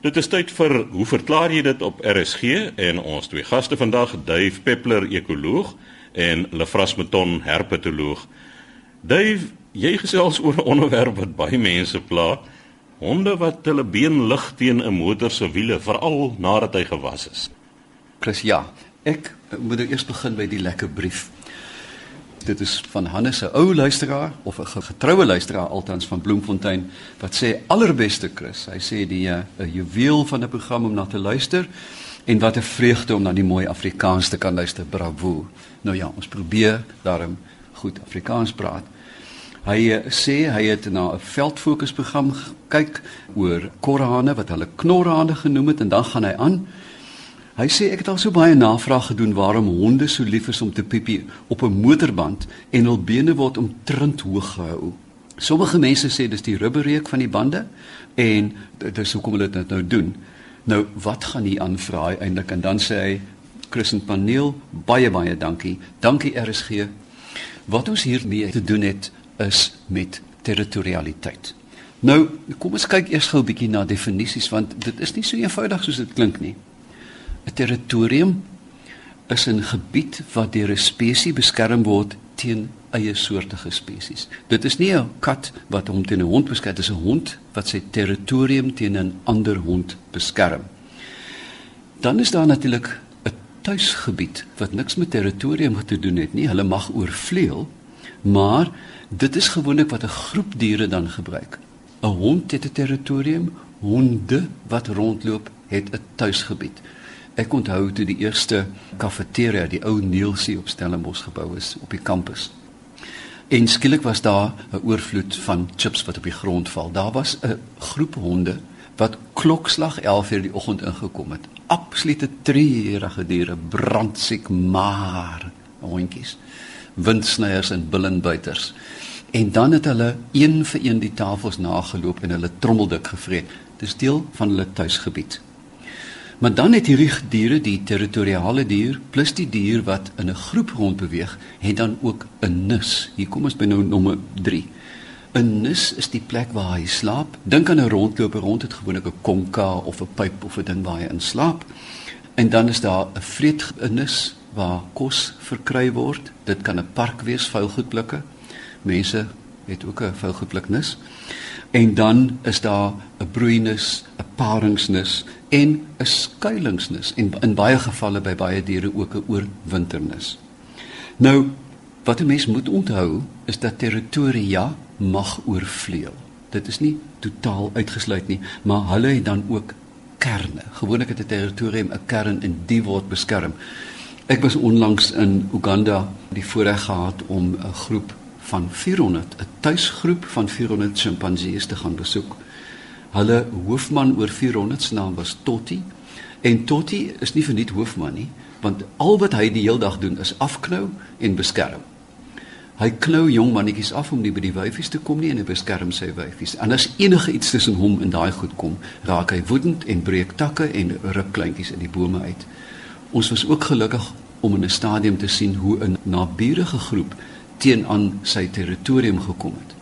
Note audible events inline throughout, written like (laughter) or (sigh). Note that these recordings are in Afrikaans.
Dit is tyd vir hoe verklaar jy dit op RSG en ons twee gaste vandag, Dave Peppler, ekoloog en Lefras Meton, herpetoloog. Dave, jy gesels oor 'n onderwerp wat baie mense pla, honde wat hulle been lig teen 'n motor se wiele, veral nadat hy gewas is. Chris, ja, ek moet nou eers begin by die lekker brief dit is van Hannes se ou luisteraar of 'n getroue luisteraar altans van Bloemfontein wat sê allerbeste Chris. Hy sê die eh, 'n juweel van 'n program om na te luister en wat 'n vreugde om na die mooi Afrikaans te kan luister. Bravo. Nou ja, ons probeer daarom goed Afrikaans praat. Hy uh, sê hy het na 'n veldfokusprogram gekyk oor korhane wat hulle knorhane genoem het en dan gaan hy aan Hy sê ek het al so baie navraag gedoen waarom honde so lief is om te piepie op 'n motorband en hul bene word omtrent hoog gehou. Sommige mense sê dis die rubberreuk van die bande en dis hoekom hulle dit nou doen. Nou wat gaan hy aanvra eintlik en dan sê hy Christen paneel baie baie dankie. Dankie RSG. Wat ons hier mee te doen het is met territorialiteit. Nou, kom ons kyk eers gou 'n bietjie na definisies want dit is nie so eenvoudig soos dit klink nie. 'n Territorium is 'n gebied wat deur 'n spesies beskerm word teen eie soortige spesies. Dit is nie 'n kat wat hom teen 'n hond beskerm, dit is 'n hond wat sy territorium teen 'n ander hond beskerm. Dan is daar natuurlik 'n tuisgebied wat niks met territorium te doen het nie. Hulle mag oorvleuel, maar dit is gewoonlik wat 'n groep diere dan gebruik. 'n Hond het 'n territorium, honde wat rondloop het 'n tuisgebied. Ek onthou toe die eerste kafeteria, die ou Neelsie op Stellenbosch gebou is op die kampus. En skielik was daar 'n oorvloed van chips wat op die grond val. Daar was 'n groep honde wat klokslag 11:00 die oggend ingekom het. Absolute treurige diere, brandsiek maar hondjies, windsnyers en billenbuiters. En dan het hulle een vir een die tafels nageloop en hulle trommeldik gevreet. Dis deel van hulle tuisgebied. Maar dan het hierdie diere, die territoriale dier plus die dier wat in 'n groep rond beweeg, het dan ook 'n nis. Hier kom ons by nou nommer 3. 'n Nis is die plek waar hy slaap. Dink aan 'n rondloper rond het gewoonlik 'n konka of 'n pyp of 'n ding waar hy in slaap. En dan is daar 'n vreetnis waar kos verkry word. Dit kan 'n park wees, vuilgoedblikke. Mense het ook 'n vuilgoedbliknis. En dan is daar 'n broeinis, 'n paringsnis en 'n skuilingsnis en in baie gevalle by baie diere ook 'n oorwinternis. Nou, wat 'n mens moet onthou is dat territoria mag oorvleuel. Dit is nie totaal uitgesluit nie, maar hulle het dan ook kerne. Gewoonlik het 'n territorium 'n kern en die word beskerm. Ek was onlangs in Uganda die voorreg gehad om 'n groep van 400, 'n tuisgroep van 400 sjimpansees te gaan besoek. Hulle hoofman oor 400 se naam was Totti. En Totti is nie verniet hoofman nie, want al wat hy die hele dag doen is afknou en beskerm. Hy knou jong mannetjies af om nie by die wyfies te kom nie en hy beskerm sy wyfies. En as enige iets tussen hom en daai goed kom, raak hy woedend en breek takke en ruk kleintjies in die bome uit. Ons was ook gelukkig om in 'n stadium te sien hoe 'n naburige groep teenoor sy territorium gekom het.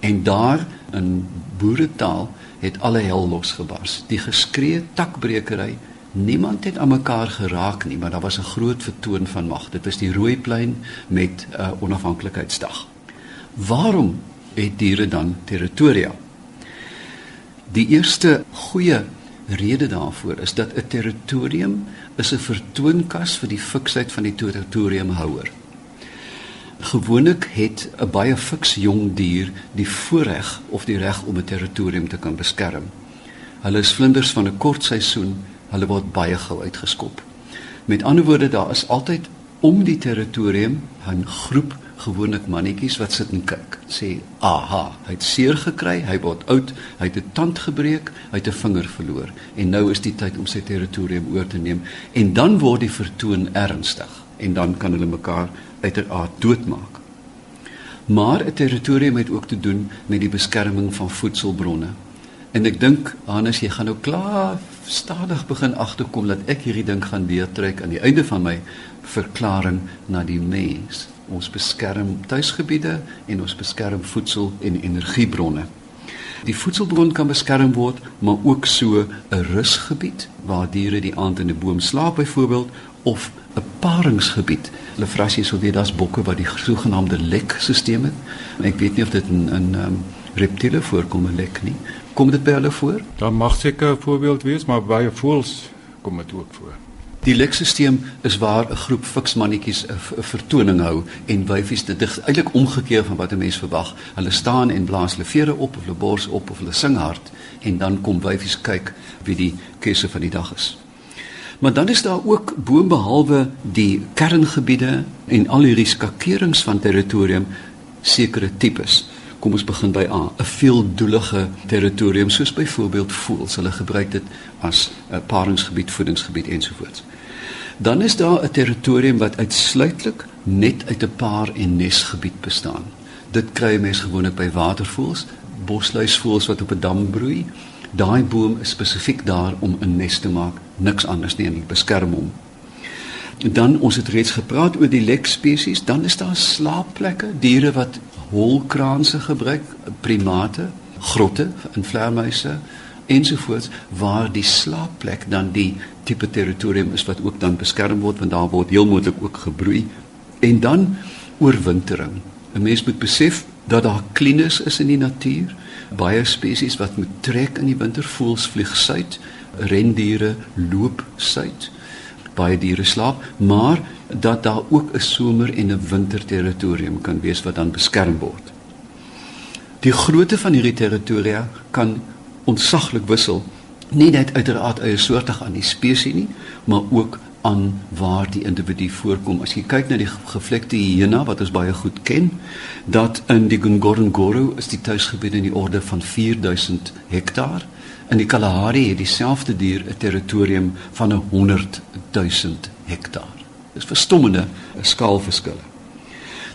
En daar in boeretaal het alle hel losgebars. Die geskree takbrekery, niemand het aan mekaar geraak nie, maar daar was 'n groot vertoon van mag. Dit was die Rooiplein met 'n uh, onafhanklikheidsdag. Waarom het diere dan territoria? Die eerste goeie rede daarvoor is dat 'n territorium is 'n vertoonkas vir die fiksheid van die territoriumhouer. Gewoonlik het 'n baie fiks jong dier die voorreg of die reg om 'n territorium te kan beskerm. Hulle is vlinders van 'n kort seisoen, hulle word baie gou uitgeskop. Met ander woorde, daar is altyd om die territorium 'n groep gewoonlik mannetjies wat sit en kyk. Sê, "Aha, hy het seer gekry, hy word oud, hy het 'n tand gebreek, hy het 'n vinger verloor en nou is die tyd om sy territorium oor te neem." En dan word die vertoon ernstig en dan kan hulle mekaar uiteraard doodmaak. Maar 'n territorium het ook te doen met die beskerming van voedselbronne. En ek dink Hannes, jy gaan nou klaar stadig begin agterkom dat ek hierdie ding gaan deurtrek aan die einde van my verklaring na die mens. Ons beskerm tuisgebiede en ons beskerm voedsel en energiebronne. Die voedselbron kan beskerm word, maar ook so 'n rusgebied waar diere die aand in 'n boom slaap byvoorbeeld of 'n paringsgebied. Hulle vrasie sou weet daar's bokke wat die sogenaamde lekstelsel het. Ek weet nie of dit in in um, reptiele voorkom 'n lek nie. Kom dit by hulle voor? Daar mag seker 'n voorbeeld wees, maar by voëls kom dit ook voor. Die lekstelsel is waar 'n groep fiksmannetjies 'n vertoning hou en wyfies dit is eintlik omgekeer van wat 'n mens verwag. Hulle staan en blaas hulle vere op of hulle bors op of hulle sing hard en dan kom wyfies kyk wie die keuse van die dag is. Maar dan is daar ook boonbehalwe die kerngebiede en al hierdie skakerings van territorium sekere tipes. Kom ons begin by A, 'n veeldoelige territorium soos byvoorbeeld voëls. Hulle gebruik dit as 'n paringsgebied, voedingsgebied ensovoorts. Dan is daar 'n territorium wat uitsluitlik net uit 'n paar en nesgebied bestaan. Dit kry mense gewoonlik by watervoëls, bosluisvoëls wat op 'n dam broei. Daai boom is spesifiek daar om 'n nes te maak, niks anders nie en beskerm hom. En dan ons het reeds gepraat oor die lek spesies, dan is daar slaapplekke, diere wat holkraanse gebruik, primate, grotte in vleermuise ensovoorts waar die slaapplek dan die tipe territorium is wat ook dan beskerm word want daar word heel moontlik ook gebroei en dan oorwintering. 'n Mens moet besef dat daar klinus is in die natuur, baie spesies wat moet trek in die winter, voels vlieg suid, rendiere loop suid. Baie diere slaap, maar dat daar ook 'n somer en 'n winter territorium kan wees wat dan beskerm word. Die grootte van hierdie territoria kan ontsaglik wissel, nie net uiteraard eie soortig aan die spesies nie, maar ook aan waar die individu voorkom. As jy kyk na die gevlekte hyena wat ons baie goed ken, dat in die Ngorongoro is die tuisgebied in die orde van 4000 hektaar. In die Kalahari het dieselfde dier 'n territorium van 100 000 hektaar. Dis verstommende skaalverskille.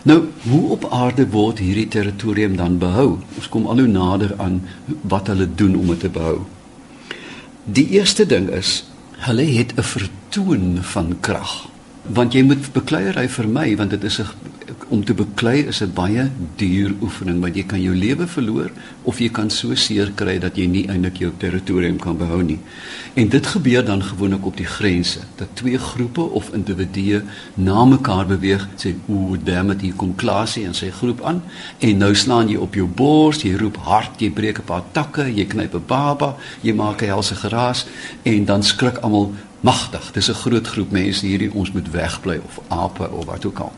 Nou, hoe op aarde word hierdie territorium dan behou? Ons kom al hoe nader aan wat hulle doen om dit te behou. Die eerste ding is hulle het 'n vertoon van krag want jy moet bekleierery vermy want dit is 'n om te beklei is 'n baie duur oefening want jy kan jou lewe verloor of jy kan so seer kry dat jy nie eintlik jou territorium kan behou nie. En dit gebeur dan gewoonlik op die grense dat twee groepe of individue na mekaar beweeg sê o damn it hier kom Klasie en sy groep aan en nou slaan jy op jou bors, jy roep hard, jy breek 'n paar takke, jy knyp 'n baba, jy maak 'n helse geraas en dan skrik almal magtig. Dis 'n groot groep mense hierdie ons moet wegbly of ape of wat ook al.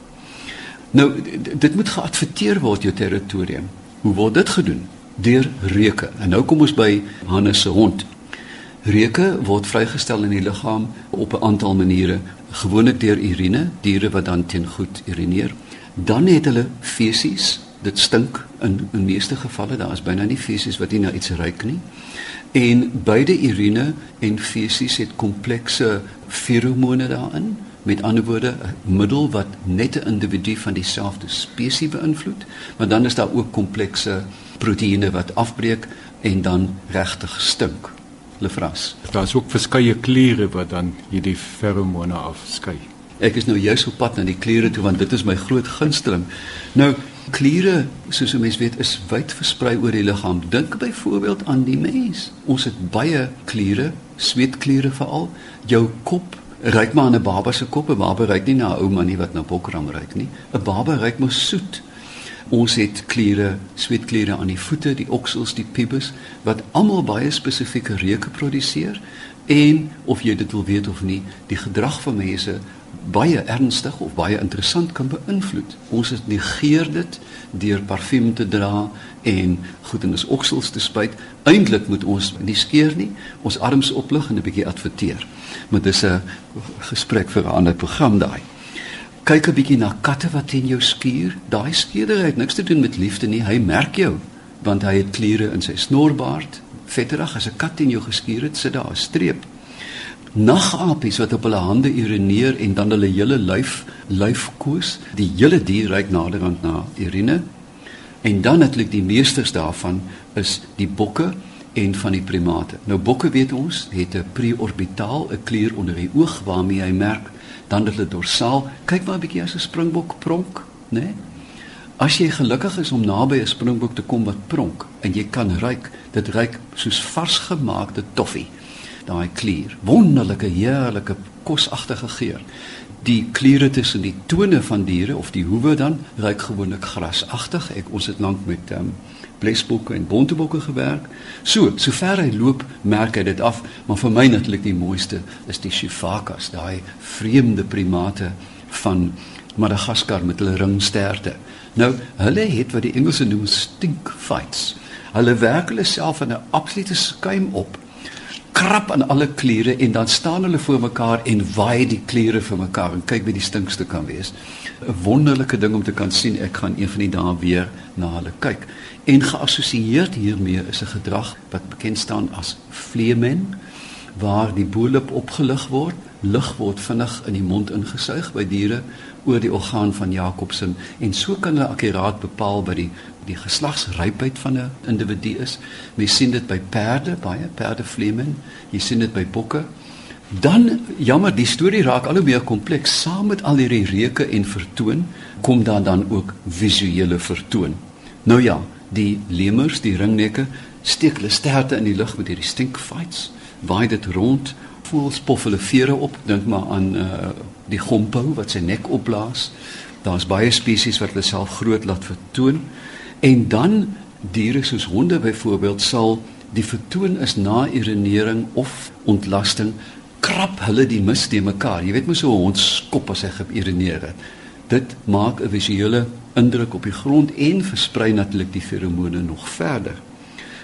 Nou dit moet geadverteer word jou territorium. Hoe word dit gedoen? Deur reuke. En nou kom ons by Hannes se hond. Reuke word vrygestel in die liggaam op 'n aantal maniere, gewoonlik deur urine, diere wat dan teen goed urineer. Dan het hulle fesies, dit stink in in meeste gevalle, daar is byna nie fesies wat nie na iets ruik nie. En beide urine en fesies het komplekse feromone daarin. Met ander woorde, 'n middel wat net 'n individu van dieselfde spesies beïnvloed, maar dan is daar ook komplekse proteïene wat afbreek en dan regtig stink. Lefras. Daar is ook verskeie kliere wat dan hierdie feromone afskei. Ek is nou juis op pad na die kliere toe want dit is my groot gunsteling. Nou Kliere, soos 'n mens weet, is wyd versprei oor die liggaam. Dink byvoorbeeld aan die mens. Ons het baie kliere, sweetkliere veral. Jou kop ruik maar aan 'n baba se kop. 'n Baba ruik nie na 'n ouma nie wat na bokram ruik nie. 'n Baba ruik mos soet. Ons het kliere, sweetkliere aan die voete, die oksels, die pubis wat almal baie spesifieke reuke produseer en of jy dit wil weet of nie, die gedrag van mense baie ernstig of baie interessant kan beïnvloed. Ons het negeer dit deur parfuum te dra en goed in ons oksels te spuit. Eintlik moet ons nie skeer nie, ons arms oplig en 'n bietjie adverteer. Maar dis 'n gesprek vir 'n ander program daai. Kyk 'n bietjie na katte wat in jou skuur. Daai skeder het niks te doen met liefde nie. Hy merk jou want hy het kliere in sy snorbaard. Vetterig as 'n kat in jou geskuur het, sit daar 'n streep nagapies wat op hulle hande urineer en dan hulle hele lyf lyf koes. Die hele dier ruik naderhand na urine. En dan natuurlik die meesters daarvan is die bokke en van die primate. Nou bokke weet ons het 'n preorbitaal, 'n klier onder die oog waarmee hy merk dan hulle dorsaal. Kyk maar 'n bietjie as 'n springbok pronk, né? Nee? As jy gelukkig is om naby 'n springbok te kom wat pronk en jy kan ruik, dit ruik soos vars gemaakte toffie. Daai klier, wonderlike, heerlike, kosagtige geur. Die kliere tussen die tone van diere of die hoewe dan ruik gewoonlik grasagtig. Ek ons het lank met ehm um, blesbokke en bontebokke gewerk. So, sover hy loop, merk hy dit af, maar vir my natuurlik die mooiste is die chifakas, daai vreemde primate van Madagaskar met hulle ringsterte. Nou, hulle het wat die Engelse noem stink fights. Hulle werk hulle self in 'n absolute skuim op krap aan alle kliere en dan staan hulle voor mekaar en waai die kliere vir mekaar en kyk wie die stinkste kan wees. 'n Wonderlike ding om te kan sien. Ek gaan een van die dae weer na hulle kyk. En geassosieer hiermee is 'n gedrag wat bekend staan as vleemen waar die boelop opgelig word, lug word vinnig in die mond ingesuig by diere oor die orgaan van Jakobsen en so kan hulle akkuraat bepaal by die die geslagsrypheid van 'n individu is. Mens sien dit by perde, baie perdevleemen. Jy sien dit by bokke. Dan jammer, die storie raak al hoe meer kompleks. Saam met al hierdie reuke en vertoon kom daar dan ook visuele vertoon. Nou ja, die lemurs, die ringnekke, steek hulle sterte in die lug met hierdie stink fights. Waai dit rond, voel spof hulle vere op, dink maar aan uh die gompo wat sy nek opblaas. Daar's baie spesies wat hulle self groot laat vertoon. En dan diere soos honde byvoorbeeld sal die vertoon is na urinering of ontlasting krap hulle die mis te mekaar. Jy weet mos so 'n hond skop as hy geurineer het. Dit maak 'n visuele indruk op die grond en versprei natuurlik die feromone nog verder.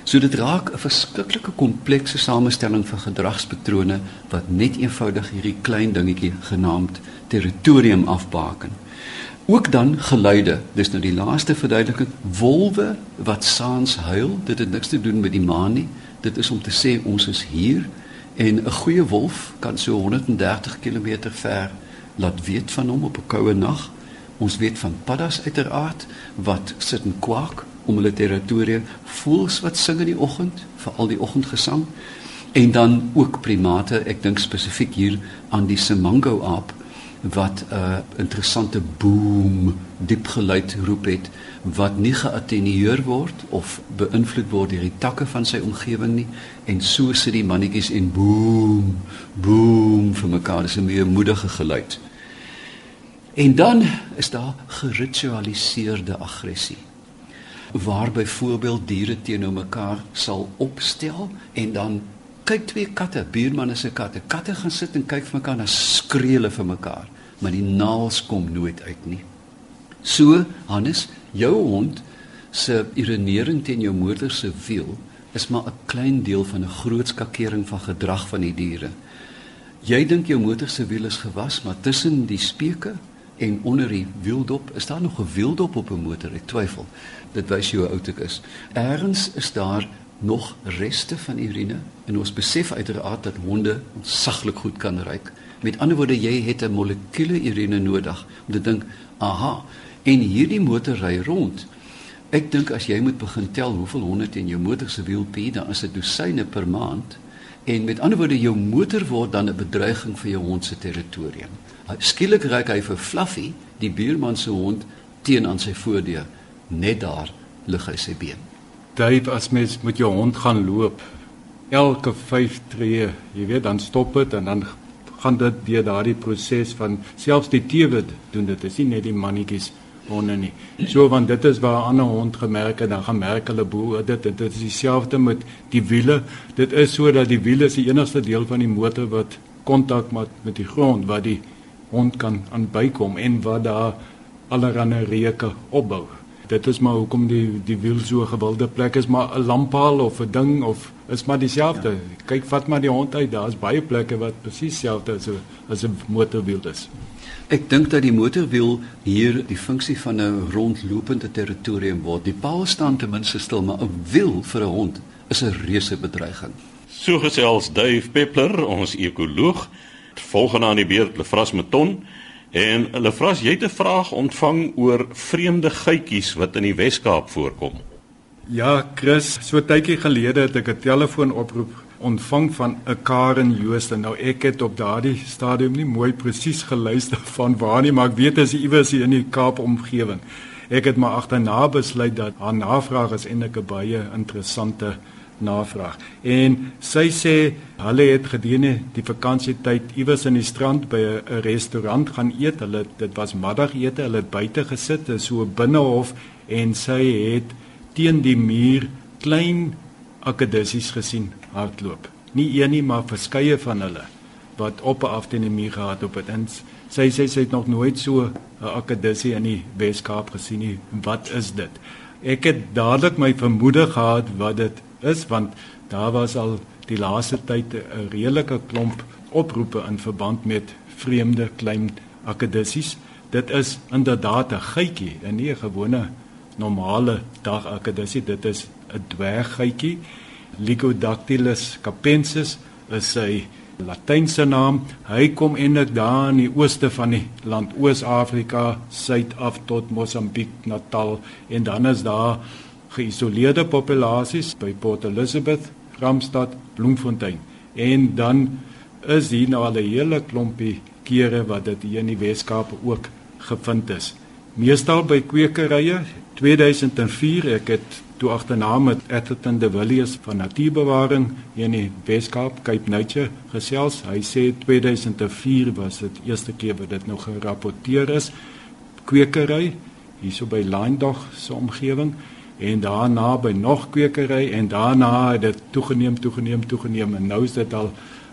So dit raak 'n verskriklike komplekse samestelling van gedragspatrone wat net eenvoudig hierdie klein dingetjie genaamd territorium afbaken. Ook dan geluide. Dis nou die laaste verduideliking. Wolwe wat saans huil, dit het niks te doen met die maan nie. Dit is om te sê ons is hier en 'n goeie wolf kan so 130 km ver laat weet van hom op 'n koue nag. Ons weet van paddas uiteraard wat sit en kwak om hulle territorium, voels wat sing in die oggend, veral die oggendgesang. En dan ook primate, ek dink spesifiek hier aan die Simango aap wat 'n uh, interessante boom diep geluid roep het wat nie geattenueer word of beïnvloed word deur die takke van sy omgewing nie en so sit die mannetjies en boom boom vir mekaar dis 'n baie moedige geluid. En dan is daar geritualiseerde aggressie waar byvoorbeeld diere teenoor mekaar sal opstel en dan kyk twee katte, buurman en sy katte. Katte gaan sit en kyk vir mekaar en skree hulle vir mekaar, maar die naels kom nooit uit nie. So, Hannes, jou hond se irinering teen jou motor se wiel is maar 'n klein deel van 'n groot skakering van gedrag van die diere. Jy dink jou motor se wiel is gewas, maar tussen die speke en onder die wieldop is daar nog 'n wieldop op 'n motor. Ek twyfel. Dit wys jy hoe oud ek is. Ergens is daar nog reste van urine en ons besef uiteraard dat honde ontsaglik goed kan ruik. Met ander woorde, jy het 'n molekule urine nodig om te dink, "Aha, en hierdie motor ry rond." Ek dink as jy moet begin tel hoeveel honde teen jou motor se wiel pee, dan is dit dosyne per maand. En met ander woorde, jou motor word dan 'n bedreiging vir jou hond se territorium. Skielik ry hy vir Fluffy, die buurman se hond, teen aan sy voordeur. Net daar lig hy sy been. Dave, as mens met jou hond gaan loop, elke 5 tree, jy weet, dan stop dit en dan gaan dit deur daardie proses van selfs die tewe doen dit. Dit is nie net die mannetjies honde nie. So want dit is waar 'n ander hond gemerk het, dan gaan merk hulle bo dit en dit is dieselfde met die wiele. Dit is sodat die wiele is die enigste deel van die motor wat kontak maak met die grond wat die hond kan aan bykom en wat daar allerlei reuke opbou. Dit is maar hoekom die die wiel so 'n gewilde plek is, maar 'n lamppaal of 'n ding of is maar dieselfde. Ja. Kyk, vat maar die hond uit, daar's baie plekke wat presies dieselfde is as 'n motorwiel is. Ek dink dat die motorwiel hier die funksie van 'n rondlopende territorium word. Die paal staan ten minste stil, maar 'n wiel vir 'n hond is 'n reuse bedreiging. So gesels Dave Peppler, ons ekoloog. Volgende aan die beurt Lefras Meton en Lefras jy het 'n vraag ontvang oor vreemde geitjies wat in die Wes-Kaap voorkom. Ja, Chris, so tydjie gelede het ek 'n telefoonoproep ontvang van 'n Karen Jooste. Nou ek het op daardie stadium nie mooi presies geluister van waar nie, maar ek weet dit is iewers hier in die Kaap omgewing. ek het maar agterna besluit dat haar navraag is eintlik 'n baie interessante navraag. En sy sê hulle het gedurende die vakansietyd iewers in die strand by 'n restaurant gaan eet. Hulle dit was middagete, hulle het buite gesit in so 'n binnehof en sy het teen die muur klein akedissies gesien hardloop. Nie een nie, maar verskeie van hulle wat op af teen die muur gehard op het. En sy sê sy het nog nooit so 'n akedissie in die Weskaap gesien nie. Wat is dit? Ek het dadelik my vermoede gehad wat dit is want daar was al die laaste tyd 'n redelike klomp oproepe in verband met vreemde klein akedissies. Dit is inderdaad 'n geitjie, en nie 'n gewone normale dag akedissie, dit is 'n dwerggeitjie. Lycodactylus capensis is sy latynse naam. Hy kom eintlik daar in die ooste van die land Oos-Afrika, suid af tot Mosambiek, Natal en dan is daar geïsoleerde populasies by Port Elizabeth, Ramstad, Bloemfontein. En dan is hier nou al 'n hele klompie kere wat dit hier in die Weskaap ook gevind is. Meestal by kwekerye 2004 ek het toe agterna met Atherton de Villiers van Natuurbewaring hier in die Weskaap Cape Nature gesels. Hy sê 2004 was dit eerste keer wat dit nou gerapporteer is. Kwekery hierso by Lyndog se omgewing en daarna by nog kwekery en daarna het dit toegeneem toegeneem toegeneem en nou is dit al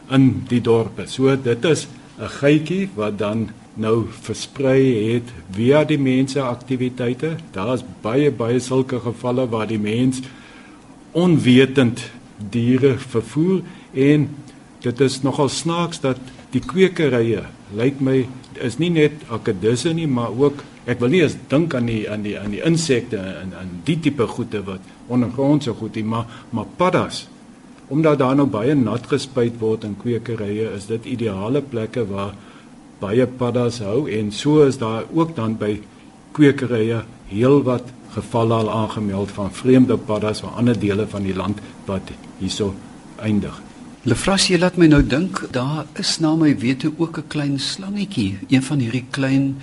in die dorpe. So dit is 'n geitjie wat dan nou versprei het via die mense aktiwiteite. Daar's baie baie sulke gevalle waar die mens onwetend diere vervoer en dit is nogal snaaks dat die kwekerye lyk my is nie net akedisse nie maar ook ek wil nie eens dink aan die aan die aan die insekte en aan die tipe goede wat ondergrondse goed is, maar maar paddas. Omdat daar nou baie nat gespuit word in kwekerye, is dit ideale plekke waar baie paddas hou en so is daar ook dan by kwekerye heelwat gevalle al aangemeld van vreemde paddas van ander dele van die land wat hierso eindig. Lefras, jy laat my nou dink, daar is na my wete ook 'n klein slangetjie, een van hierdie klein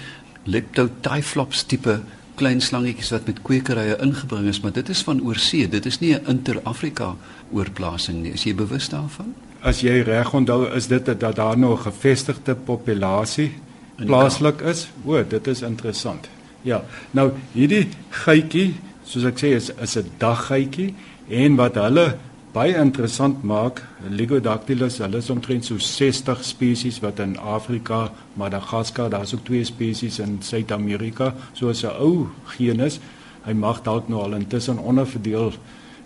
Leptotyphlops tipe klein slangetjies wat met kwekerye ingebring is, maar dit is van oorsee. Dit is nie 'n inter-Afrika oorplasing nie. Is jy bewus daarvan? As jy reg onthou, is dit dat daar nou 'n gevestigde populasie plaaslik is. O, dit is interessant. Ja. Nou hierdie geitjie, soos ek sê, is is 'n daggeitjie en wat hulle baie interessant maak. Lygodactylus, hulle is omtrent so 60 spesies wat in Afrika, Madagaskar, daar's ook twee spesies in Suid-Amerika, soos 'n ou genus. Hy mag dalk nou al intussen onderverdeel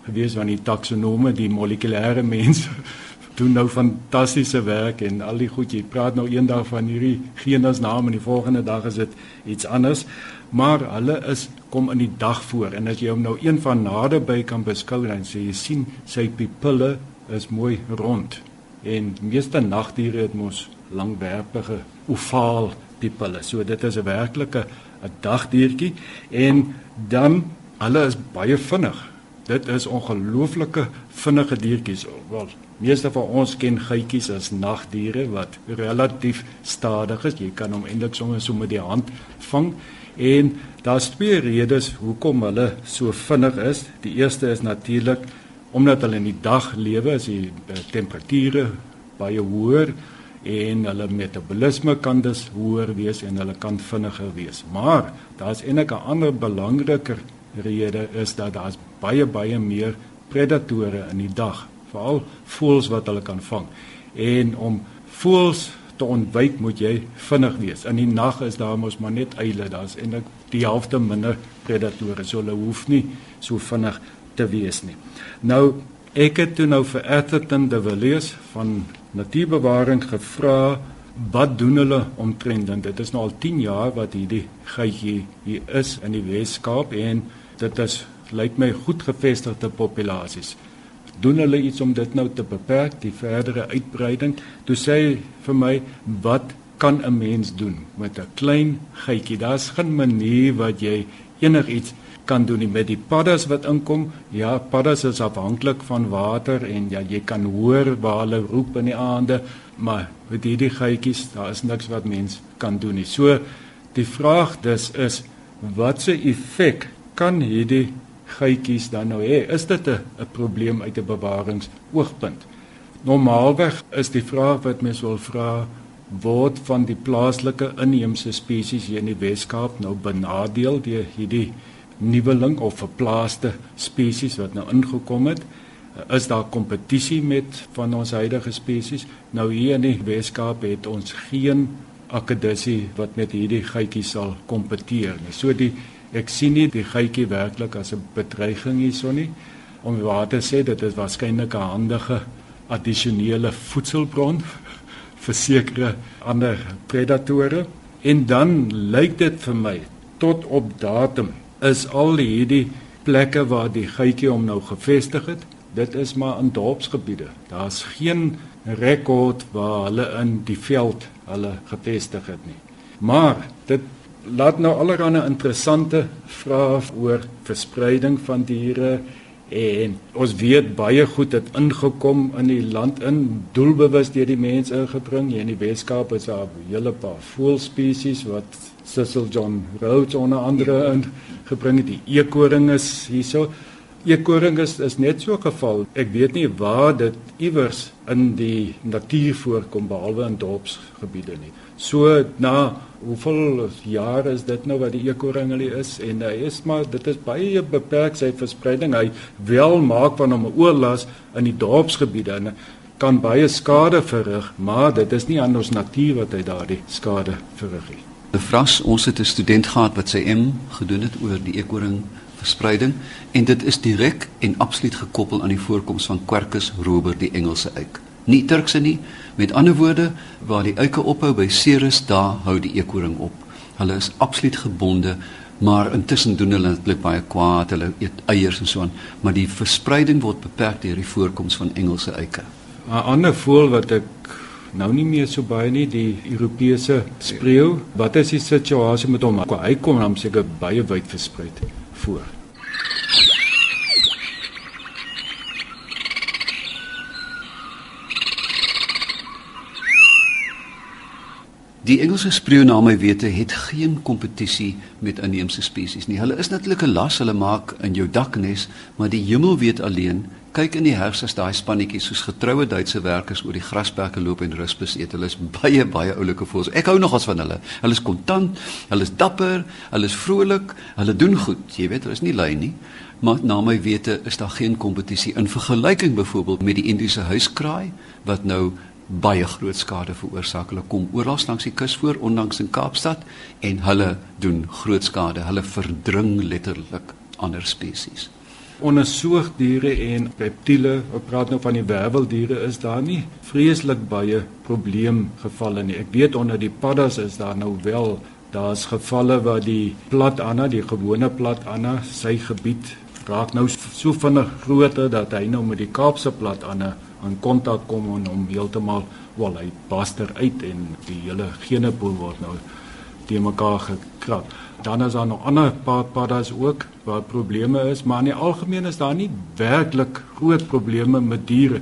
gewees van die taksonome, die molekulêre mense (laughs) doen nou fantastiese werk en al die goed jy praat nou eendag van hierdie genusnaam en die volgende dag is dit iets anders maar hulle is kom in die dag voor. En as jy hom nou een van naderby kan beskou dan sê jy sien sy pupille is mooi rond. En meeste nagdiere het mos langwerpige ovaal pupille. So dit is 'n werklike 'n dagdiertjie. En dan hulle is baie vinnig. Dit is ongelooflike vinnige diertjies. Wel meeste van ons ken geitjies as nagdiere wat relatief stadig is. Jy kan hom eintlik sommer so met die hand vang En daar's twee redes hoekom hulle so vinnig is. Die eerste is natuurlik omdat hulle in die dag lewe, as die eh, temperature baie hoër en hulle metabolisme kan dus hoër wees en hulle kan vinniger wees. Maar daar's eintlik 'n ander belangriker rede is dat daar's baie baie meer predatore in die dag, veral voëls wat hulle kan vang. En om voëls te ontwyk moet jy vinnig wees. In die nag is daar mos maar net eile, daar's eintlik die helfte minder predatore, so hulle hoef nie so vinnig te wees nie. Nou ek het toe nou vir Atherton de Villiers van Natuurbewaring gevra wat doen hulle omtrent dan dit is nou al 10 jaar wat hierdie geitjie hier is in die Wes-Kaap en dit is lyk my goed gevestigde populasies doen hulle iets om dit nou te beperk, die verdere uitbreiding. Toe sê hy vir my, wat kan 'n mens doen met 'n klein geitjie? Daar's geen manier wat jy enigiets kan doen nie met die paddas wat inkom. Ja, paddas is afhanklik van water en ja, jy kan hoor waar hulle roep in die aande, maar met hierdie geitjies, daar is niks wat mens kan doen nie. So die vraag dus is watse effek kan hierdie geitjies dan nou hê? Is dit 'n probleem uit 'n bewaringsoogpunt? Normaalweg is die vraag wat mens wil vra word van die plaaslike inheemse spesies hier in die Weskaap nou benadeel deur hierdie nuweling of verplaaste spesies wat nou ingekom het? Is daar kompetisie met van ons huidige spesies? Nou hier in die Weskaap het ons geen akkedissie wat met hierdie geitjie sal kompeteer nie. So die ek sien nie die geitjie werklik as 'n bedreiging hierso nie. Om waar te sê dit is waarskynlik 'n handige addisionele voedselbron (laughs) vir sekere ander predatore. En dan lyk dit vir my tot op datum is al hierdie plekke waar die geitjie hom nou gevestig het, dit is maar in dorpsgebiede. Daar's geen rekord waar hulle in die veld hulle gevestig het nie. Maar dit laat nou allerlei interessante vrae oor verspreiding van diere en ons weet baie goed het ingekom in die land in doelbewus deur die mense ingebring. Hier in die Weskaap is daar 'n hele paar voëlspesies wat Cecil John Rhodes onder andere in gebring het. Die eekoring is hierso. Eekoring is is net so 'n geval. Ek weet nie waar dit iewers in die natuur voorkom behalwe in dorpsgebiede nie. So na hoeveel jare is dit nou wat die eekoring hulle is en hy is maar dit is baie beperk sy verspreiding. Hy wel maak van hom 'n oorlas in die dorpsgebiede en kan baie skade verrig, maar dit is nie aan ons natuur wat hy daardie skade verrig nie. Bevras, ons het 'n student gehad wat sy M gedoen het oor die eekoring verspreiding en dit is direk en absoluut gekoppel aan die voorkoms van Quercus robur die Engelse eik. Nie Turkse nie. Met ander woorde, waar die eike ophou by Ceres, daar hou die eekoring op. Hulle is absoluut gebonde, maar intussen doen hulle eintlik baie kwaad. Hulle eet eiers en so aan, maar die verspreiding word beperk deur die voorkoms van Engelse eike. 'n Ander voël wat ek nou nie meer so baie nie, die Europese spreeu. Wat is die situasie met hom? Hy kom dan seker baie wyd versprei voor. Die Engelse spreeu na my wete het geen kompetisie met inheemse spesies nie. Hulle is natuurlik 'n las, hulle maak in jou daknes, maar die hemel weet alleen. Kyk in die herfs as daai spannetjies soos getroue Duitse werkers oor die grasperke loop en ruspes eet. Hulle is baie baie oulike voels. Ek hou nogals van hulle. Hulle is kontant, hulle is dapper, hulle is vrolik, hulle doen goed. Jy weet, hulle is nie lui nie. Maar na my wete is daar geen kompetisie in vergelyking byvoorbeeld met die Indiese huiskraai wat nou baie groot skade veroorsaak. Hulle kom oral langs die kus voor, ondanks in Kaapstad en hulle doen groot skade. Hulle verdring letterlik ander spesies. Onder soogdiere en reptiele, ek praat nou van die werveldiere, is daar nie vreeslik baie probleemgevalle nie. Ek weet onder die paddas is daar nou wel Daar's gevalle waar die plat anna, die gewone plat anna, sy gebied raak nou so vinnig groter dat hy nou met die Kaapse plat anna in kontak kom en hom heeltemal wel hy baster uit en die hele genepool word nou te mekaar gekrap. Dan is daar nog ander paar paddas ook waar probleme is, maar in die algemeen is daar nie werklik groot probleme met diere.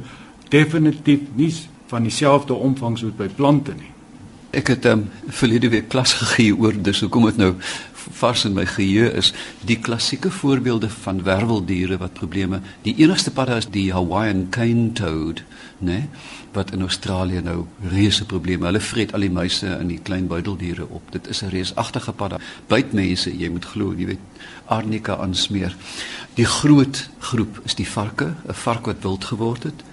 Definitief nie van dieselfde omvang soos by plante nie. Ek het um, verlede week klas gegee oor dis hoekom dit nou vars in my geheue is die klassieke voorbeelde van werveldiere wat probleme. Die enigste padda is die Hawaiian cane toad, né, nee, wat in Australië nou reuse probleme. Hulle vreet al die muise en die klein buideldiere op. Dit is 'n reusagtige padda. Byt mense, jy moet glo, jy weet, arnika aansmeer. Die groot groep is die varke, 'n vark wat wild geword het,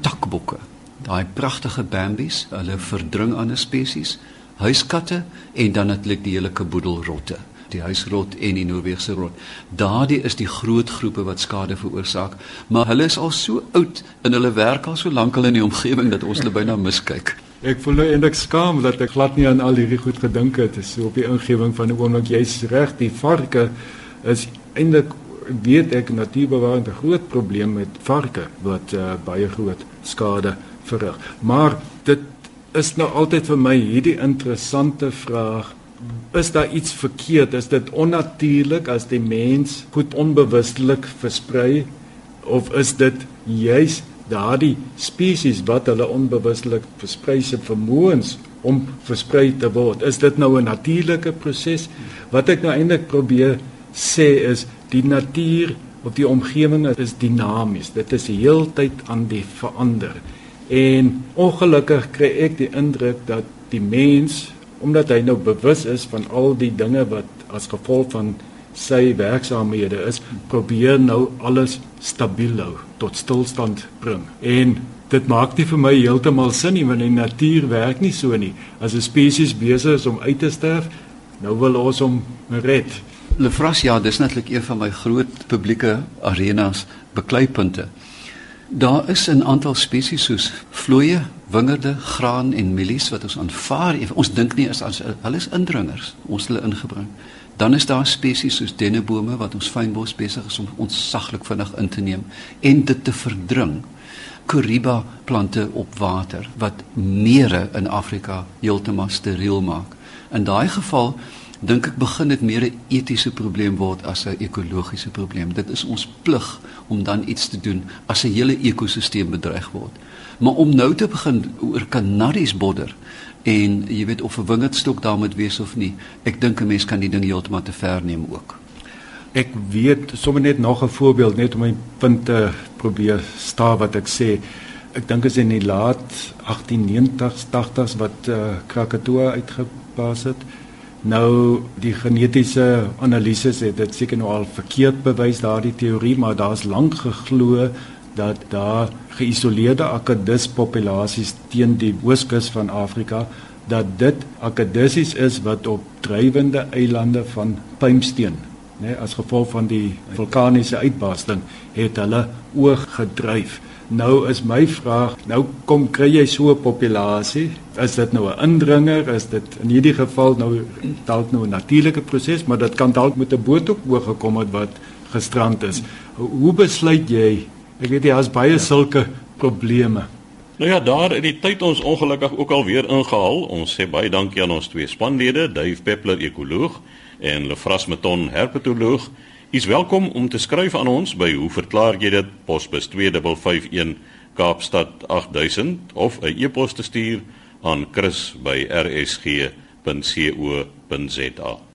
takbokke daai pragtige bambies, hulle verdring ander spesies, huiskatte en dan natuurlik die hele kaboedelrotte, die huisrot en die Noorse rot. Daardie is die groot groepe wat skade veroorsaak, maar hulle is al so oud en hulle werk al so lank al in die omgewing dat ons hulle byna miskyk. Ek voel nou eintlik skaam dat ek glad nie aan al hierdie goed gedink het. Dit is so op die ingewing van 'n oomblik jy's reg, die varke is eintlik weet ek natuurbewaring 'n groot probleem met varke wat uh, baie groot skade verrig. Maar dit is nou altyd vir my hierdie interessante vraag. Is daar iets verkeerd? Is dit onnatuurlik as die mens goed onbewustelik versprei of is dit juis daardie spesies wat hulle onbewustelik versprei se vermoëns om versprei te word. Is dit nou 'n natuurlike proses? Wat ek nou eintlik probeer sê is die natuur of die omgewing is dinamies. Dit is heeltyd aan die verander. En ongelukkig kry ek die indruk dat die mens omdat hy nou bewus is van al die dinge wat as gevolg van sy werksaamhede is, probeer nou alles stabiel hou, tot stilstand bring. En dit maak nie vir my heeltemal sin nie want die natuur werk nie so nie. As 'n spesies besig is om uit te sterf, nou wil ons hom red. Lefras ja, dis natuurlik een van my groot publieke arenas bekleipunte. Daar is 'n aantal spesies soos vlooie, wingerde, graan en mielies wat ons aanvaar. Ons dink nie as as hulle is indringers. Ons hulle ingebring. Dan is daar spesies soos dennebome wat ons fynbos besig is om ontsaglik vinnig in te neem en dit te verdring. Koriba plante op water wat mere in Afrika heeltemal steriel maak. In daai geval dink ek begin dit meer 'n etiese probleem word as 'n ekologiese probleem. Dit is ons plig om dan iets te doen as 'n hele ekosisteem bedreig word. Maar om nou te begin oor kanaries bodder en jy weet of 'n wingerdstok daar moet wees of nie, ek dink 'n mens kan die ding heeltemal te ver neem ook. Ek weet sommer net nog 'n voorbeeld net om my punt te probeer sta wat ek sê. Ek dink is in die laat 1890s 80s wat uh, Krakatoa uitgepas het. Nou die genetiese analises het dit seker nou al verkeerd bewys daardie teorie, maar daar's lank geglo dat daar geïsoleerde akedus populasies teen die ooskus van Afrika dat dit akedusies is wat op drywende eilande van puimsteen nê as gevolg van die vulkaniese uitbarsting het hulle oog gedryf. Nou is my vraag, nou kom kry jy so 'n populasie, is dit nou 'n indringer, is dit in hierdie geval nou dalk nou 'n natuurlike proses, maar dit kan dalk met 'n boot ook oor gekom het wat gestrand is. Hoe besluit jy? Ek weet jy has baie ja. sulke probleme. Nou ja, daar het die tyd ons ongelukkig ook al weer ingehaal. Ons sê baie dankie aan ons twee spanlede, Dave Peppler ekoloog en Lefras Meton herpetoloog. Is welkom om te skryf aan ons by hoe verklaar jy dit posbus 2551 Kaapstad 8000 of 'n e-pos te stuur aan chris@rsg.co.za.